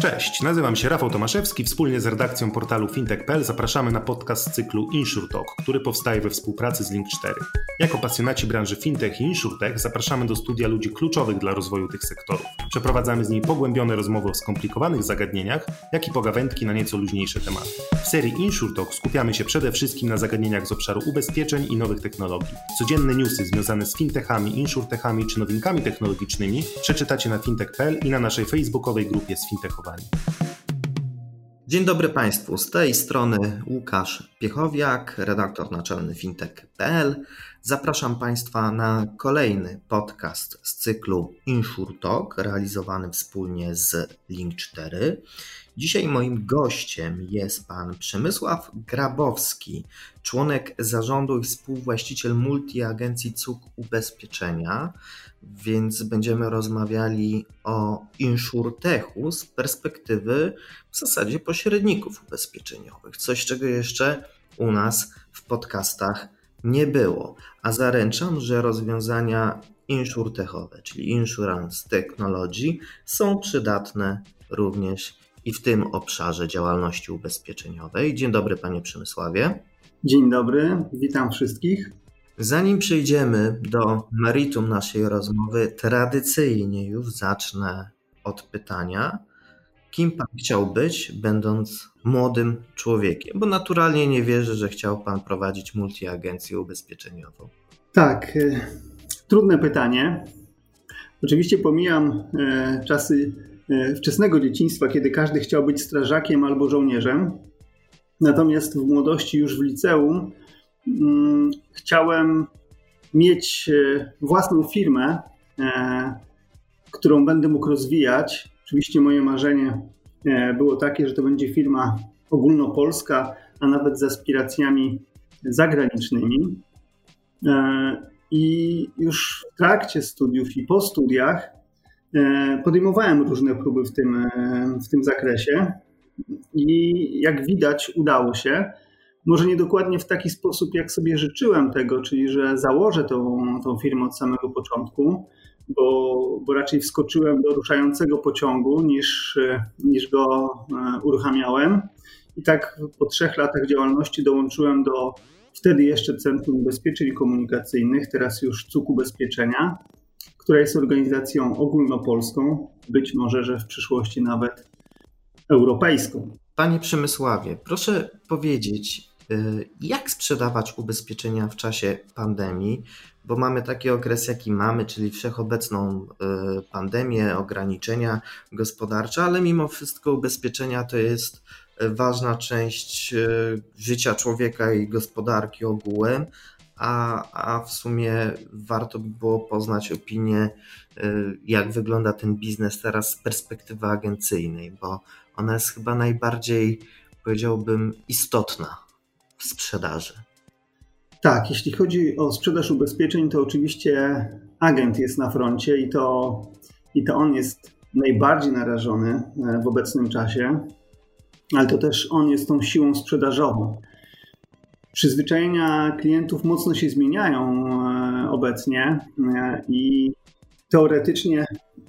Cześć, nazywam się Rafał Tomaszewski. Wspólnie z redakcją portalu fintech.pl zapraszamy na podcast cyklu InsurTalk, który powstaje we współpracy z Link4. Jako pasjonaci branży fintech i insurtech zapraszamy do studia ludzi kluczowych dla rozwoju tych sektorów. Przeprowadzamy z nimi pogłębione rozmowy o skomplikowanych zagadnieniach, jak i pogawędki na nieco luźniejsze tematy. W serii InsurTalk skupiamy się przede wszystkim na zagadnieniach z obszaru ubezpieczeń i nowych technologii. Codzienne newsy związane z fintechami, insurtechami czy nowinkami technologicznymi przeczytacie na fintech.pl i na naszej facebookowej grupie z Dzień dobry Państwu. Z tej strony Łukasz Piechowiak, redaktor naczelny fintech.pl. Zapraszam Państwa na kolejny podcast z cyklu InsurTalk, realizowany wspólnie z Link4. Dzisiaj moim gościem jest pan Przemysław Grabowski, członek zarządu i współwłaściciel multiagencji CUK Ubezpieczenia, więc będziemy rozmawiali o insurtechu z perspektywy w zasadzie pośredników ubezpieczeniowych. Coś, czego jeszcze u nas w podcastach nie było. A zaręczam, że rozwiązania insurtechowe, czyli insurance technology, są przydatne również i w tym obszarze działalności ubezpieczeniowej. Dzień dobry, panie Przemysławie. Dzień dobry, witam wszystkich. Zanim przejdziemy do meritum naszej rozmowy, tradycyjnie już zacznę od pytania, kim pan chciał być, będąc młodym człowiekiem? Bo naturalnie nie wierzę, że chciał pan prowadzić multiagencję ubezpieczeniową. Tak, e, trudne pytanie. Oczywiście pomijam e, czasy wczesnego dzieciństwa, kiedy każdy chciał być strażakiem albo żołnierzem. Natomiast w młodości, już w liceum, mm, chciałem mieć własną firmę, którą będę mógł rozwijać. Oczywiście moje marzenie było takie, że to będzie firma ogólnopolska, a nawet z aspiracjami zagranicznymi. I już w trakcie studiów i po studiach e, podejmowałem różne próby w tym, e, w tym zakresie. I jak widać, udało się. Może nie dokładnie w taki sposób, jak sobie życzyłem tego, czyli że założę tą, tą firmę od samego początku, bo, bo raczej wskoczyłem do ruszającego pociągu niż, niż go e, uruchamiałem. I tak po trzech latach działalności dołączyłem do wtedy jeszcze Centrum Ubezpieczeń Komunikacyjnych, teraz już CUK Ubezpieczenia, która jest organizacją ogólnopolską, być może, że w przyszłości nawet europejską. Panie Przemysławie, proszę powiedzieć, y, jak sprzedawać ubezpieczenia w czasie pandemii, bo mamy taki okres, jaki mamy, czyli wszechobecną y, pandemię, ograniczenia gospodarcze, ale mimo wszystko ubezpieczenia to jest ważna część życia człowieka i gospodarki ogółem, a, a w sumie warto by było poznać opinię, e, jak wygląda ten biznes teraz z perspektywy agencyjnej, bo ona jest chyba najbardziej, powiedziałbym, istotna w sprzedaży. Tak, jeśli chodzi o sprzedaż ubezpieczeń, to oczywiście agent jest na froncie i to, i to on jest najbardziej narażony e, w obecnym czasie ale to też on jest tą siłą sprzedażową. Przyzwyczajenia klientów mocno się zmieniają e, obecnie e, i teoretycznie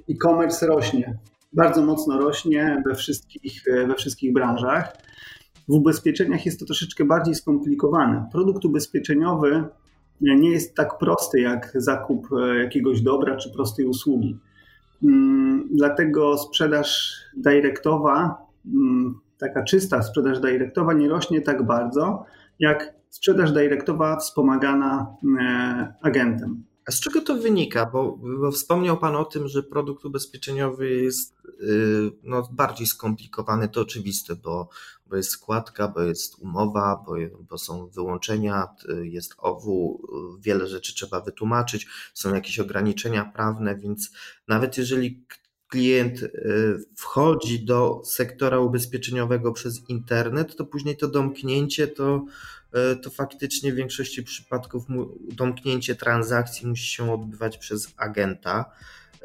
e-commerce rośnie. Bardzo mocno rośnie we wszystkich, e, we wszystkich branżach. W ubezpieczeniach jest to troszeczkę bardziej skomplikowane. Produkt ubezpieczeniowy nie jest tak prosty jak zakup jakiegoś dobra czy prostej usługi. Mm, dlatego sprzedaż dyrektowa mm, taka czysta sprzedaż dyrektowa nie rośnie tak bardzo, jak sprzedaż dyrektowa wspomagana e, agentem. A z czego to wynika? Bo, bo, wspomniał Pan o tym, że produkt ubezpieczeniowy jest yy, no, bardziej skomplikowany, to oczywiste, bo, bo jest składka, bo jest umowa, bo, bo są wyłączenia, jest OWU, wiele rzeczy trzeba wytłumaczyć, są jakieś ograniczenia prawne, więc nawet jeżeli klient y, wchodzi do sektora ubezpieczeniowego przez internet, to później to domknięcie to, y, to faktycznie w większości przypadków domknięcie transakcji musi się odbywać przez agenta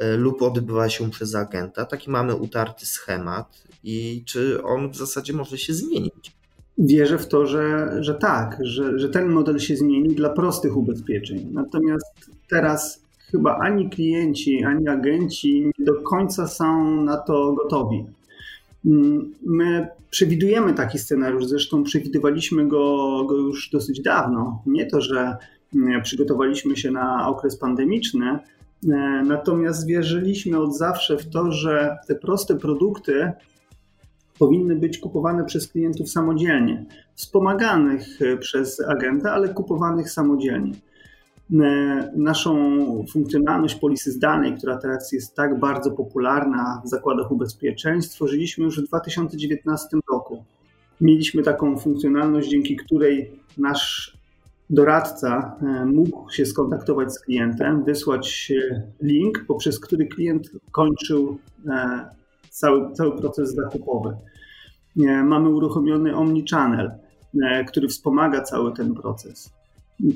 y, lub odbywa się przez agenta. Taki mamy utarty schemat i czy on w zasadzie może się zmienić? Wierzę w to, że, że tak, że, że ten model się zmieni dla prostych ubezpieczeń. Natomiast teraz chyba ani klienci, ani agenci nie do końca są na to gotowi. Mm, my przewidujemy taki scenariusz, zresztą przewidywaliśmy go, go już dosyć dawno. Nie to, że mm, przygotowaliśmy się na okres pandemiczny, e, natomiast wierzyliśmy od zawsze w to, że te proste produkty powinny być kupowane przez klientów samodzielnie, wspomaganych e, przez agenta, ale kupowanych samodzielnie. E, naszą funkcjonalność polisy zdalnej, która teraz jest tak bardzo popularna w zakładach ubezpieczeń, stworzyliśmy już w 2019 roku. Mieliśmy taką funkcjonalność, dzięki której nasz doradca e, mógł się skontaktować z klientem, wysłać link, poprzez który klient kończył cały, cały proces zakupowy. Mamy uruchomiony Omnichannel, e, który wspomaga cały ten proces.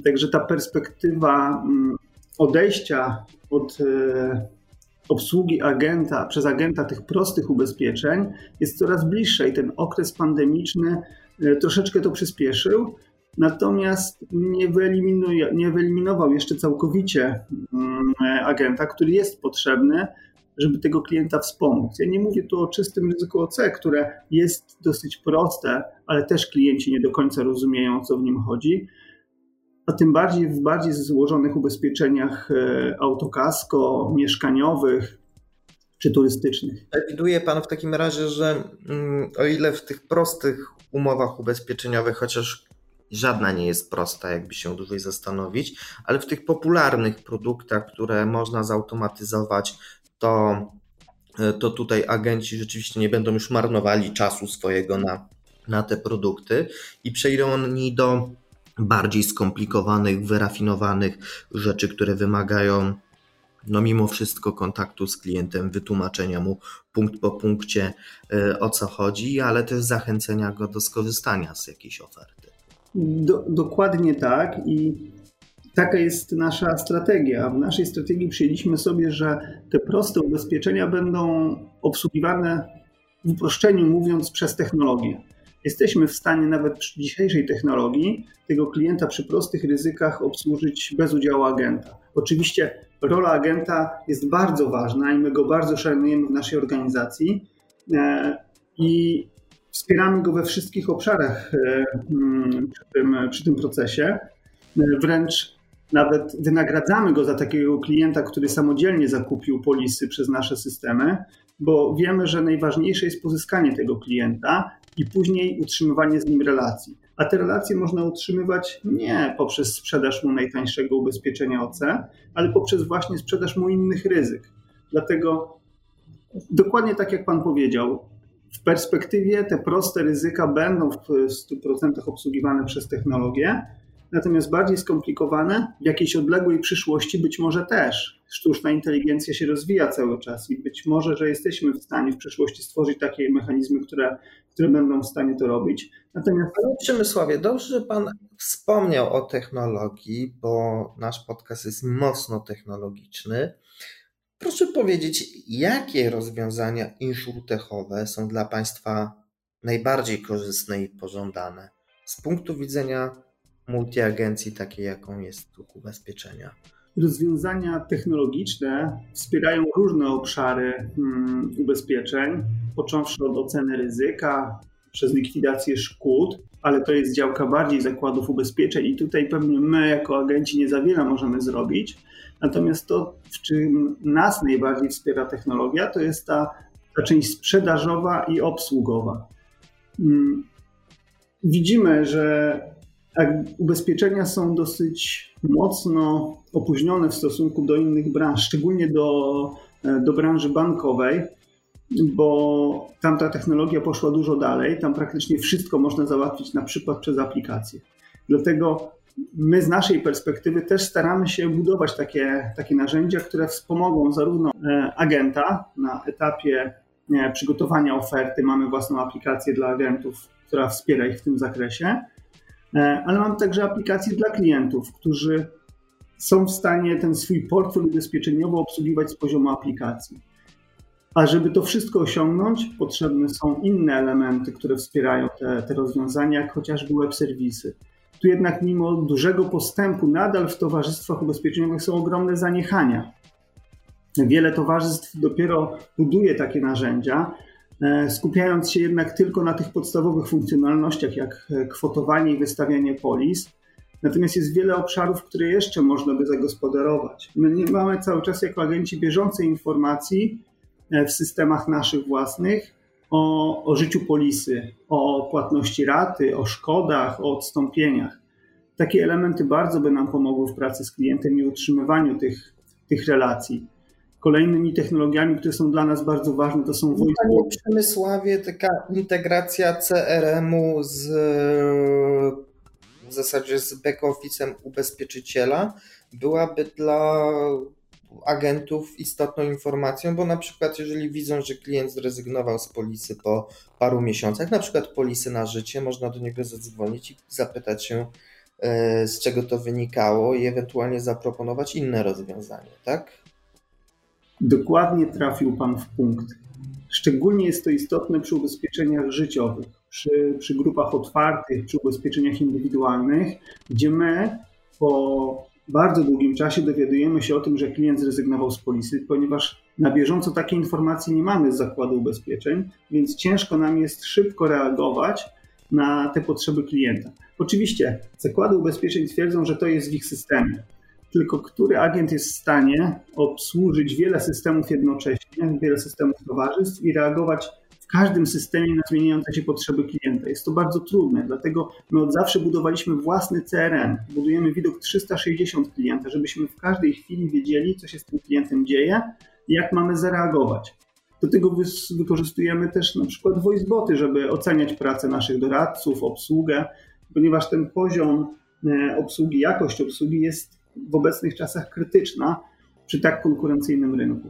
Także ta perspektywa mm, odejścia od e, obsługi agenta przez agenta tych prostych ubezpieczeń jest coraz bliższa i ten okres pandemiczny e, troszeczkę to przyspieszył. Natomiast nie, nie wyeliminował jeszcze całkowicie mm, agenta, który jest potrzebny, żeby tego klienta wspomóc. Ja nie mówię tu o czystym ryzyku OC, które jest dosyć proste, ale też klienci nie do końca rozumieją, o co w nim chodzi. A tym bardziej w bardziej złożonych ubezpieczeniach e, autokasko, mieszkaniowych czy turystycznych. Przewiduje Pan w takim razie, że mm, o ile w tych prostych umowach ubezpieczeniowych, chociaż żadna nie jest prosta, jakby się dłużej zastanowić, ale w tych popularnych produktach, które można zautomatyzować, to, e, to tutaj agenci rzeczywiście nie będą już marnowali czasu swojego na, na te produkty i przejdą oni do bardziej skomplikowanych, wyrafinowanych rzeczy, które wymagają no mimo wszystko kontaktu z klientem, wytłumaczenia mu punkt po punkcie e, o co chodzi, ale też zachęcenia go do skorzystania z jakiejś oferty. Do, dokładnie tak i taka jest nasza strategia. W naszej strategii przyjęliśmy sobie, że te proste ubezpieczenia będą obsługiwane w uproszczeniu mówiąc przez technologię. Jesteśmy w stanie nawet przy dzisiejszej technologii tego klienta przy prostych ryzykach obsłużyć bez udziału agenta. Oczywiście rola agenta jest bardzo ważna i my go bardzo szanujemy w naszej organizacji e, i wspieramy go we wszystkich obszarach e, przy tym, przy tym procesie. E, wręcz nawet wynagradzamy go za takiego klienta, który samodzielnie zakupił polisy przez nasze systemy, bo wiemy, że najważniejsze jest pozyskanie tego klienta i później utrzymywanie z nim relacji. A te relacje można utrzymywać nie poprzez sprzedaż mu najtańszego ubezpieczenia OC, ale poprzez właśnie sprzedaż mu innych ryzyk. Dlatego dokładnie tak jak Pan powiedział, w perspektywie te proste ryzyka będą w 100% obsługiwane przez technologię, natomiast bardziej skomplikowane w jakiejś odległej przyszłości być może też. Sztuczna inteligencja się rozwija cały czas i być może, że jesteśmy w stanie w przyszłości stworzyć takie mechanizmy, które, które będą w stanie to robić. Natomiast... Panie Przemysławie, dobrze, że Pan wspomniał o technologii, bo nasz podcast jest mocno technologiczny. Proszę powiedzieć, jakie rozwiązania insurtechowe są dla Państwa najbardziej korzystne i pożądane z punktu widzenia multiagencji takiej, jaką jest dług ubezpieczenia. Rozwiązania technologiczne wspierają różne obszary hmm, ubezpieczeń, począwszy od oceny ryzyka, przez likwidację szkód, ale to jest działka bardziej zakładów ubezpieczeń i tutaj pewnie my jako agenci nie za wiele możemy zrobić. Natomiast to, w czym nas najbardziej wspiera technologia, to jest ta, ta część sprzedażowa i obsługowa. Hmm, widzimy, że ubezpieczenia są dosyć mocno opóźnione w stosunku do innych branż, szczególnie do, e, do branży bankowej, bo tam ta technologia poszła dużo dalej. Tam praktycznie wszystko można załatwić na przykład przez aplikację. Dlatego my z naszej perspektywy też staramy się budować takie, takie narzędzia, które wspomogą zarówno e, agenta na etapie e, przygotowania oferty. Mamy własną aplikację dla agentów, która wspiera ich w tym zakresie ale mam także aplikacje dla klientów, którzy są w stanie ten swój portfel ubezpieczeniowy obsługiwać z poziomu aplikacji. A żeby to wszystko osiągnąć, potrzebne są inne elementy, które wspierają te, te rozwiązania, jak chociażby web serwisy. Tu jednak mimo dużego postępu nadal w towarzystwach ubezpieczeniowych są ogromne zaniechania. Wiele towarzystw dopiero buduje takie narzędzia, e, skupiając się jednak tylko na tych podstawowych funkcjonalnościach, jak kwotowanie i wystawianie polis. Natomiast jest wiele obszarów, które jeszcze można by zagospodarować. My nie mamy cały czas jako agenci bieżącej informacji w systemach naszych własnych o, o życiu polisy, o płatności raty, o szkodach, o odstąpieniach. Takie elementy bardzo by nam pomogły w pracy z klientem i utrzymywaniu tych, tych relacji. Kolejnymi technologiami, które są dla nas bardzo ważne, to są voice Panie Przemysławie, taka integracja CRM-u z w zasadzie z back-office'em ubezpieczyciela byłaby dla agentów istotną informacją, bo na przykład jeżeli widzą, że klient zrezygnował z polisy po paru miesiącach, na przykład polisy na życie, można do niego zadzwonić i zapytać się, e, z czego to wynikało i ewentualnie zaproponować inne rozwiązanie, tak? Dokładnie trafił Pan w punkt. Szczególnie jest to istotne przy ubezpieczeniach życiowych, przy, przy grupach otwartych, przy ubezpieczeniach indywidualnych, gdzie my po bardzo długim czasie dowiadujemy się o tym, że klient zrezygnował z polisy, ponieważ na bieżąco takiej informacji nie mamy z zakładu ubezpieczeń, więc ciężko nam jest szybko reagować na te potrzeby klienta. Oczywiście zakłady ubezpieczeń twierdzą, że to jest w ich systemie, tylko który agent jest w stanie obsłużyć wiele systemów jednocześnie, wiele systemów towarzystw i reagować w każdym systemie na zmieniające się potrzeby klienta. Jest to bardzo trudne, dlatego my od zawsze budowaliśmy własny CRM. Budujemy widok 360 klienta, żebyśmy w każdej chwili wiedzieli, co się z tym klientem dzieje i jak mamy zareagować. Do tego wykorzystujemy też na przykład voiceboty, żeby oceniać pracę naszych doradców, obsługę, ponieważ ten poziom e, obsługi, jakość obsługi jest w obecnych czasach krytyczna przy tak konkurencyjnym rynku.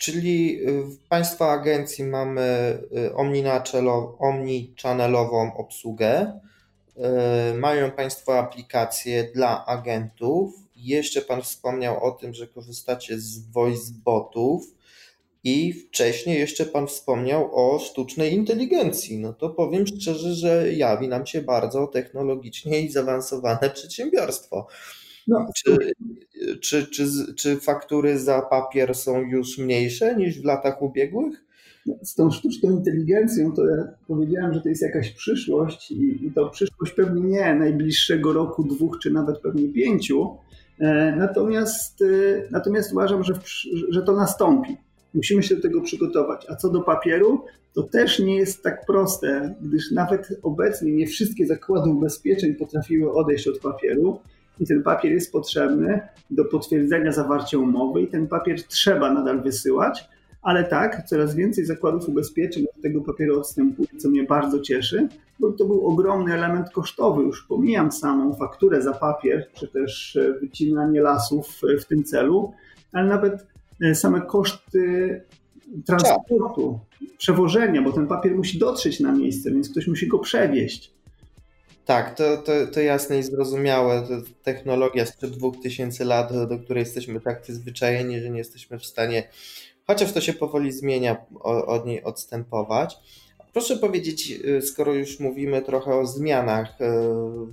Czyli y, w Państwa agencji mamy y, omnichannelową obsługę. Y, mają Państwo aplikacje dla agentów. Jeszcze Pan wspomniał o tym, że korzystacie z voice botów. I wcześniej jeszcze Pan wspomniał o sztucznej inteligencji. No to powiem szczerze, że jawi nam się bardzo technologicznie i zaawansowane przedsiębiorstwo. No, czy, czy, czy, czy faktury za papier są już mniejsze niż w latach ubiegłych? No, z tą sztuczną inteligencją to ja powiedziałem, że to jest jakaś przyszłość i, i to przyszłość pewnie nie najbliższego roku, dwóch czy nawet pewnie pięciu. E, natomiast, e, natomiast uważam, że, że to nastąpi. Musimy się do tego przygotować. A co do papieru, to też nie jest tak proste, gdyż nawet obecnie nie wszystkie zakłady ubezpieczeń potrafiły odejść od papieru i ten papier jest potrzebny do potwierdzenia zawarcia umowy i ten papier trzeba nadal wysyłać, ale tak, coraz więcej zakładów ubezpieczeń od tego papieru odstępuje, co mnie bardzo cieszy, bo to był ogromny element kosztowy. Już pomijam samą fakturę za papier, czy też e, wycinanie lasów w tym celu, ale nawet e, same koszty transportu, przewożenia, bo ten papier musi dotrzeć na miejsce, więc ktoś musi go przewieźć. Tak, to, to, to jasne i zrozumiałe. To technologia sprzed 2000 lat, do której jesteśmy tak przyzwyczajeni, że nie jesteśmy w stanie, chociaż to się powoli zmienia, od niej odstępować. Proszę powiedzieć, y, skoro już mówimy trochę o zmianach y,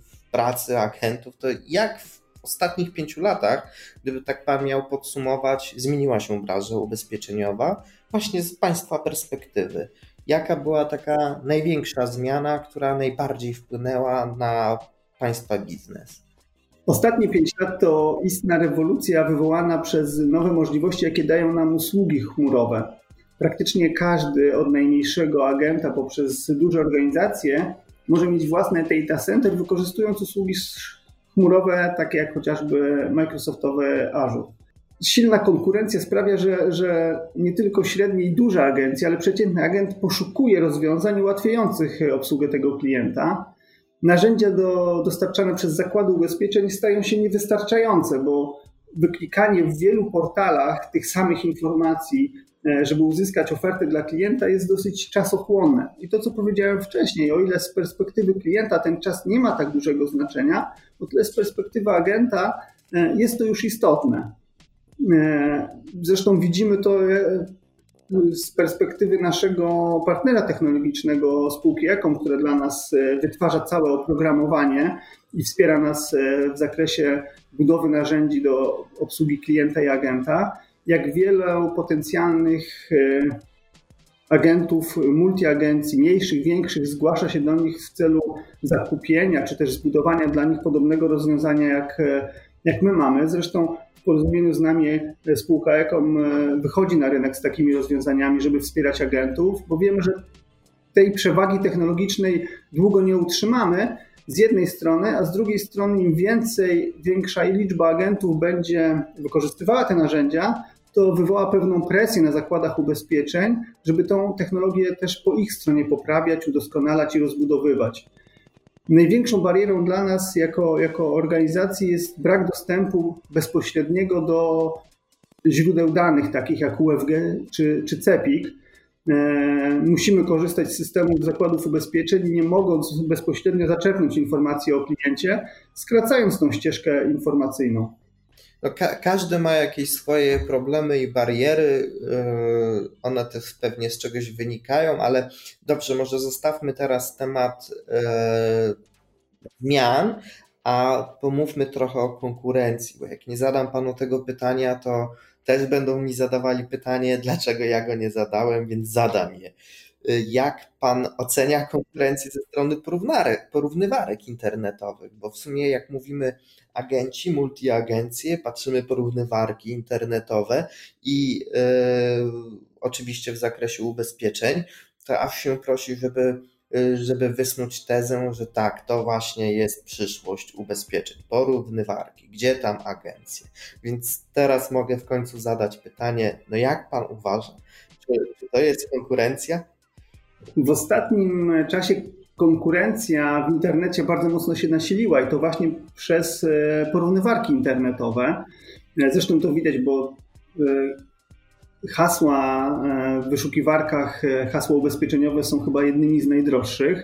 w pracy agentów, to jak w ostatnich pięciu latach, gdyby tak Pan miał podsumować, zmieniła się branża ubezpieczeniowa właśnie z Państwa perspektywy? Jaka była taka największa zmiana, która najbardziej wpłynęła na Państwa biznes? Ostatnie 5 lat to istna rewolucja wywołana przez nowe możliwości, jakie dają nam usługi chmurowe. Praktycznie każdy, od najmniejszego agenta poprzez duże organizacje, może mieć własne data center, wykorzystując usługi chmurowe, takie jak chociażby Microsoftowe Azure silna konkurencja sprawia, że, że nie tylko średnie i duże agencje, ale przeciętny agent poszukuje rozwiązań ułatwiających obsługę tego klienta. Narzędzia do, dostarczane przez zakłady ubezpieczeń stają się niewystarczające, bo wyklikanie w wielu portalach tych samych informacji, e, żeby uzyskać ofertę dla klienta, jest dosyć czasochłonne. I to, co powiedziałem wcześniej, o ile z perspektywy klienta ten czas nie ma tak dużego znaczenia, o tyle z perspektywy agenta e, jest to już istotne. E, zresztą widzimy to e, z perspektywy naszego partnera technologicznego spółki Ecom, która dla nas e, wytwarza całe oprogramowanie i wspiera nas w zakresie budowy narzędzi do obsługi klienta i agenta, jak wiele potencjalnych agentów multiagencji, mniejszych, większych, zgłasza się do nich w celu zakupienia czy też zbudowania dla nich podobnego rozwiązania jak, jak my mamy. Zresztą w porozumieniu z nami spółka Ecom wychodzi na rynek z takimi rozwiązaniami, żeby wspierać agentów, bo wiemy, że tej przewagi technologicznej długo nie utrzymamy z jednej strony, a z drugiej strony im więcej, większa liczba agentów będzie wykorzystywała te narzędzia, to wywoła pewną presję na zakładach ubezpieczeń, żeby tą technologię też po ich stronie poprawiać, udoskonalać i rozbudowywać. Największą barierą dla nas jako, jako organizacji jest brak dostępu bezpośredniego do źródeł danych, takich jak UFG czy, czy CEPIK. Musimy korzystać z systemów zakładów ubezpieczeń, nie mogąc bezpośrednio zaczerpnąć informacji o kliencie, skracając tą ścieżkę informacyjną. No, ka każdy ma jakieś swoje problemy i bariery. Yy, one też pewnie z czegoś wynikają, ale dobrze, może zostawmy teraz temat yy, zmian, a pomówmy trochę o konkurencji, bo jak nie zadam panu tego pytania, to też będą mi zadawali pytanie, dlaczego ja go nie zadałem, więc zadam je. Y, jak pan ocenia konkurencję ze strony porównywarek internetowych? Bo w sumie, jak mówimy agenci, multiagencje, patrzymy porównywarki internetowe i yy, oczywiście w zakresie ubezpieczeń, to aż się prosi, żeby y, żeby wysnuć tezę, że tak, to właśnie jest przyszłość ubezpieczeń, porównywarki, gdzie tam agencje. Więc teraz mogę w końcu zadać pytanie, no jak pan uważa, czy to jest konkurencja? W ostatnim czasie konkurencja w internecie bardzo mocno się nasiliła i to właśnie przez e, porównywarki internetowe. E, zresztą to widać, bo e, hasła w wyszukiwarkach, hasła ubezpieczeniowe są chyba jednymi z najdroższych.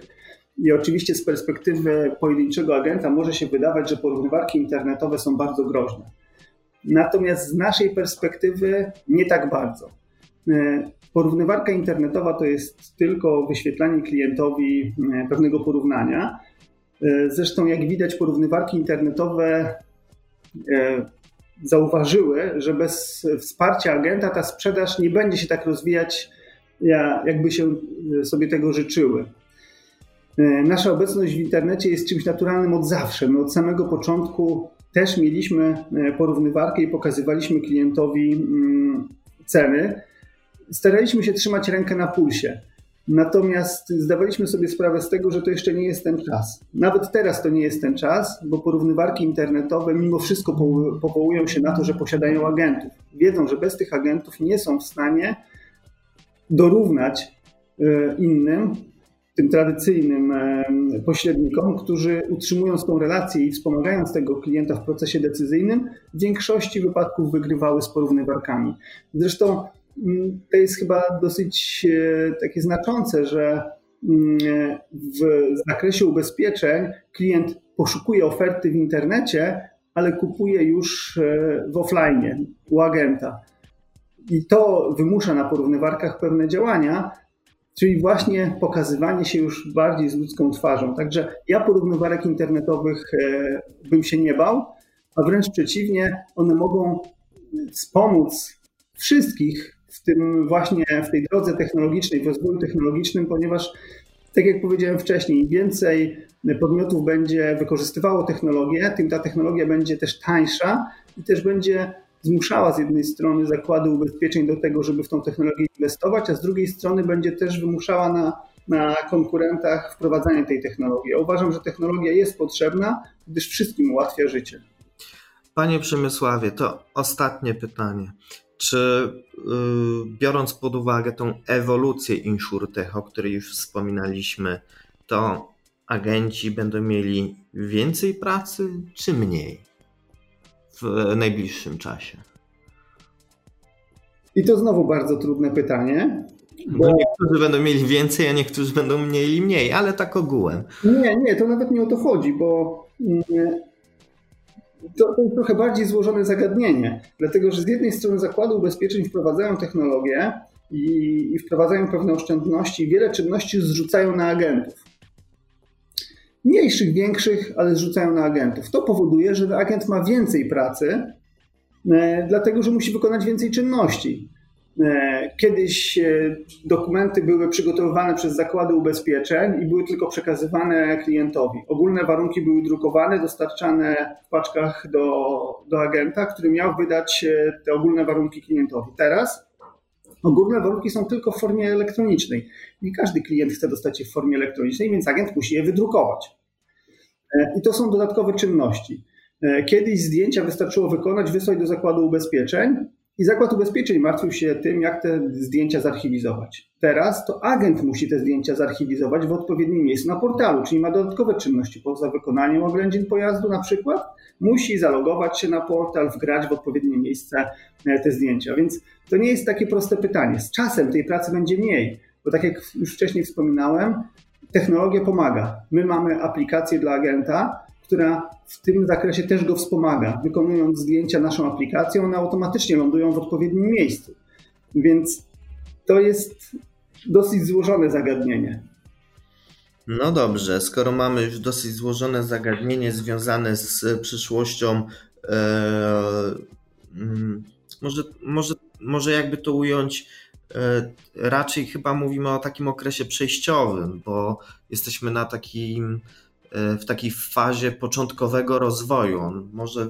I oczywiście z perspektywy pojedynczego agenta może się wydawać, że porównywarki internetowe są bardzo groźne. Natomiast z naszej perspektywy nie tak bardzo. Porównywarka internetowa to jest tylko wyświetlanie klientowi e, pewnego porównania. E, zresztą, jak widać, porównywarki internetowe e, zauważyły, że bez wsparcia agenta ta sprzedaż nie będzie się tak rozwijać, jakby się sobie tego życzyły. Nasza obecność w internecie jest czymś naturalnym od zawsze. My od samego początku też mieliśmy porównywarkę i pokazywaliśmy klientowi mm, ceny staraliśmy się trzymać rękę na pulsie. Natomiast zdawaliśmy sobie sprawę z tego, że to jeszcze nie jest ten czas. Nawet teraz to nie jest ten czas, bo porównywarki internetowe mimo wszystko powołują się na to, że posiadają agentów. Wiedzą, że bez tych agentów nie są w stanie dorównać e, innym, tym tradycyjnym e, pośrednikom, którzy utrzymując tą relację i wspomagając tego klienta w procesie decyzyjnym, w większości wypadków wygrywały z porównywarkami. Zresztą to jest chyba dosyć e, takie znaczące, że mm, w zakresie ubezpieczeń klient poszukuje oferty w internecie, ale kupuje już e, w offline u agenta. I to wymusza na porównywarkach pewne działania, czyli właśnie pokazywanie się już bardziej z ludzką twarzą. Także ja porównywarek internetowych e, bym się nie bał, a wręcz przeciwnie, one mogą wspomóc wszystkich w tym właśnie w tej drodze technologicznej, w rozwoju technologicznym, ponieważ tak jak powiedziałem wcześniej, im więcej podmiotów będzie wykorzystywało technologię, tym ta technologia będzie też tańsza i też będzie zmuszała z jednej strony zakłady ubezpieczeń do tego, żeby w tą technologię inwestować, a z drugiej strony będzie też wymuszała na, na konkurentach wprowadzanie tej technologii. Ja uważam, że technologia jest potrzebna, gdyż wszystkim ułatwia życie. Panie Przemysławie, to ostatnie pytanie. Czy yy, biorąc pod uwagę tą ewolucję InsurTech, o której już wspominaliśmy, to agenci będą mieli więcej pracy czy mniej w najbliższym czasie? I to znowu bardzo trudne pytanie. Bo niektórzy będą mieli więcej, a niektórzy będą mieli mniej, ale tak ogółem. Nie, nie, to nawet nie o to chodzi, bo mm, to, to jest trochę bardziej złożone zagadnienie, dlatego że z jednej strony zakłady ubezpieczeń wprowadzają technologię i, i wprowadzają pewne oszczędności, wiele czynności zrzucają na agentów. Mniejszych, większych, ale zrzucają na agentów. To powoduje, że agent ma więcej pracy, e, dlatego że musi wykonać więcej czynności. E, kiedyś e, dokumenty były przygotowywane przez zakłady ubezpieczeń i były tylko przekazywane klientowi. Ogólne warunki były drukowane, dostarczane w paczkach do, do agenta, który miał wydać e, te ogólne warunki klientowi. Teraz ogólne warunki są tylko w formie elektronicznej. Nie każdy klient chce dostać je w formie elektronicznej, więc agent musi je wydrukować. I to są dodatkowe czynności. Kiedyś zdjęcia wystarczyło wykonać, wysłać do zakładu ubezpieczeń i Zakład Ubezpieczeń martwił się tym, jak te zdjęcia zarchiwizować. Teraz to agent musi te zdjęcia zarchiwizować w odpowiednim miejscu na portalu, czyli ma dodatkowe czynności poza wykonaniem oględzin pojazdu na przykład. Musi zalogować się na portal, wgrać w odpowiednie miejsce e, te zdjęcia. Więc to nie jest takie proste pytanie. Z czasem tej pracy będzie mniej, bo tak jak już wcześniej wspominałem, technologia pomaga. My mamy aplikację dla agenta, która w tym zakresie też go wspomaga. Wykonując zdjęcia naszą aplikacją, one automatycznie lądują w odpowiednim miejscu. Więc to jest dosyć złożone zagadnienie. No dobrze, skoro mamy już dosyć złożone zagadnienie związane z przyszłością, e, mm, może, może, może jakby to ująć, e, raczej chyba mówimy o takim okresie przejściowym, bo jesteśmy na takim w takiej fazie początkowego rozwoju. On może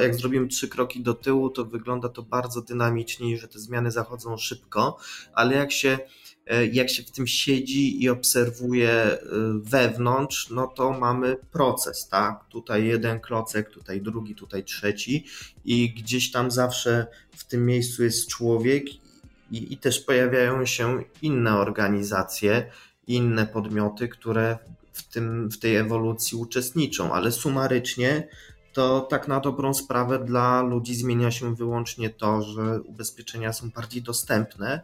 jak zrobimy trzy kroki do tyłu, to wygląda to bardzo dynamicznie i że te zmiany zachodzą szybko, ale jak się e, jak się w tym siedzi i obserwuje e, wewnątrz, no to mamy proces, tak? Tutaj jeden klocek, tutaj drugi, tutaj trzeci i gdzieś tam zawsze w tym miejscu jest człowiek i, i też pojawiają się inne organizacje, inne podmioty, które w, tym, w tej ewolucji uczestniczą, ale sumarycznie to tak na dobrą sprawę dla ludzi zmienia się wyłącznie to, że ubezpieczenia są bardziej dostępne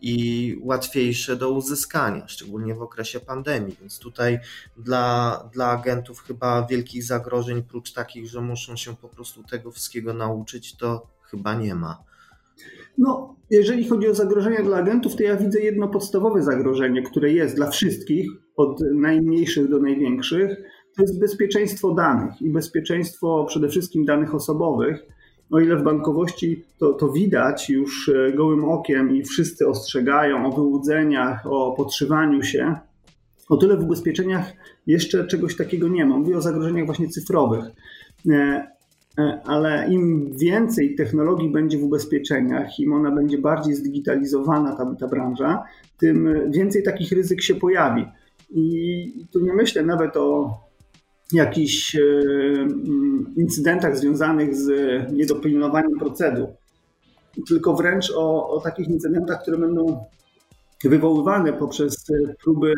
i łatwiejsze do uzyskania, szczególnie w okresie pandemii. Więc tutaj dla, dla agentów chyba wielkich zagrożeń, prócz takich, że muszą się po prostu tego wszystkiego nauczyć, to chyba nie ma. No, jeżeli chodzi o zagrożenia dla agentów, to ja widzę jedno podstawowe zagrożenie, które jest dla wszystkich, od najmniejszych do największych, to jest bezpieczeństwo danych i bezpieczeństwo przede wszystkim danych osobowych. O ile w bankowości to, to widać już e, gołym okiem i wszyscy ostrzegają o wyłudzeniach, o podszywaniu się, o tyle w ubezpieczeniach jeszcze czegoś takiego nie ma. Mówię o zagrożeniach właśnie cyfrowych. E, E, ale im więcej technologii będzie w ubezpieczeniach, im ona będzie bardziej zdigitalizowana, ta, ta branża, tym więcej takich ryzyk się pojawi. I tu nie myślę nawet o jakichś e, mm, incydentach związanych z niedopilnowaniem procedur, tylko wręcz o, o takich incydentach, które będą wywoływane poprzez próby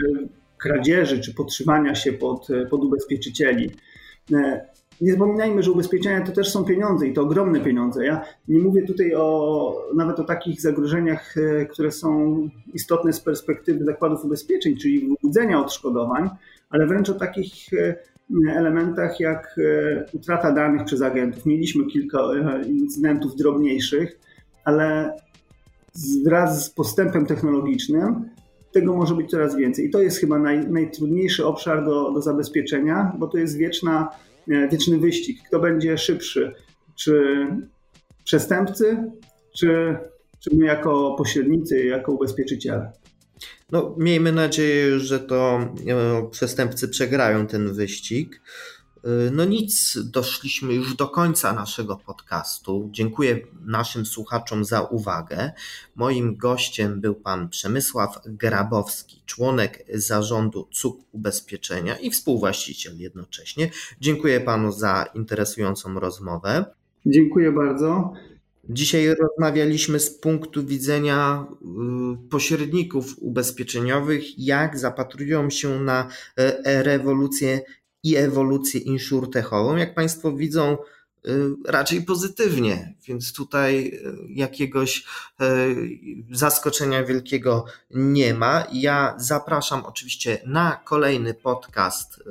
kradzieży czy podtrzymania się pod, pod ubezpieczycieli. Nie zapominajmy, że ubezpieczenia to też są pieniądze i to ogromne pieniądze. Ja nie mówię tutaj o nawet o takich zagrożeniach, e, które są istotne z perspektywy zakładów ubezpieczeń, czyli wyłudzenia odszkodowań, ale wręcz o takich e, elementach jak e, utrata danych przez agentów. Mieliśmy kilka incydentów drobniejszych, ale wraz z postępem technologicznym tego może być coraz więcej. I to jest chyba naj, najtrudniejszy obszar do, do zabezpieczenia, bo to jest wieczna wieczny wyścig. Kto będzie szybszy? Czy przestępcy, czy, czy my jako pośrednicy, jako ubezpieczyciele? No, miejmy nadzieję, że to e, przestępcy przegrają ten wyścig. Y, no nic, doszliśmy już do końca naszego podcastu. Dziękuję naszym słuchaczom za uwagę. Moim gościem był pan Przemysław Grabowski, członek zarządu CUK Ubezpieczenia i współwłaściciel jednocześnie. Dziękuję panu za interesującą rozmowę. Dziękuję bardzo. Dzisiaj rozmawialiśmy z punktu widzenia y, pośredników ubezpieczeniowych, jak zapatrują się na e, rewolucję i ewolucję insurtechową, jak Państwo widzą, y, raczej pozytywnie, więc tutaj y, jakiegoś y, zaskoczenia wielkiego nie ma. Ja zapraszam oczywiście na kolejny podcast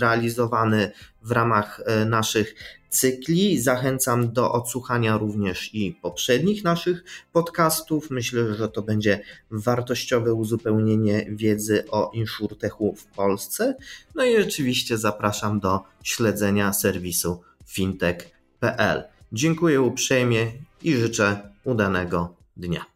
realizowany w ramach naszych cykli. Zachęcam do odsłuchania również i poprzednich naszych podcastów. Myślę, że to będzie wartościowe uzupełnienie wiedzy o insurtechu w Polsce. No i oczywiście zapraszam do śledzenia serwisu fintech.pl. Dziękuję uprzejmie i życzę udanego dnia.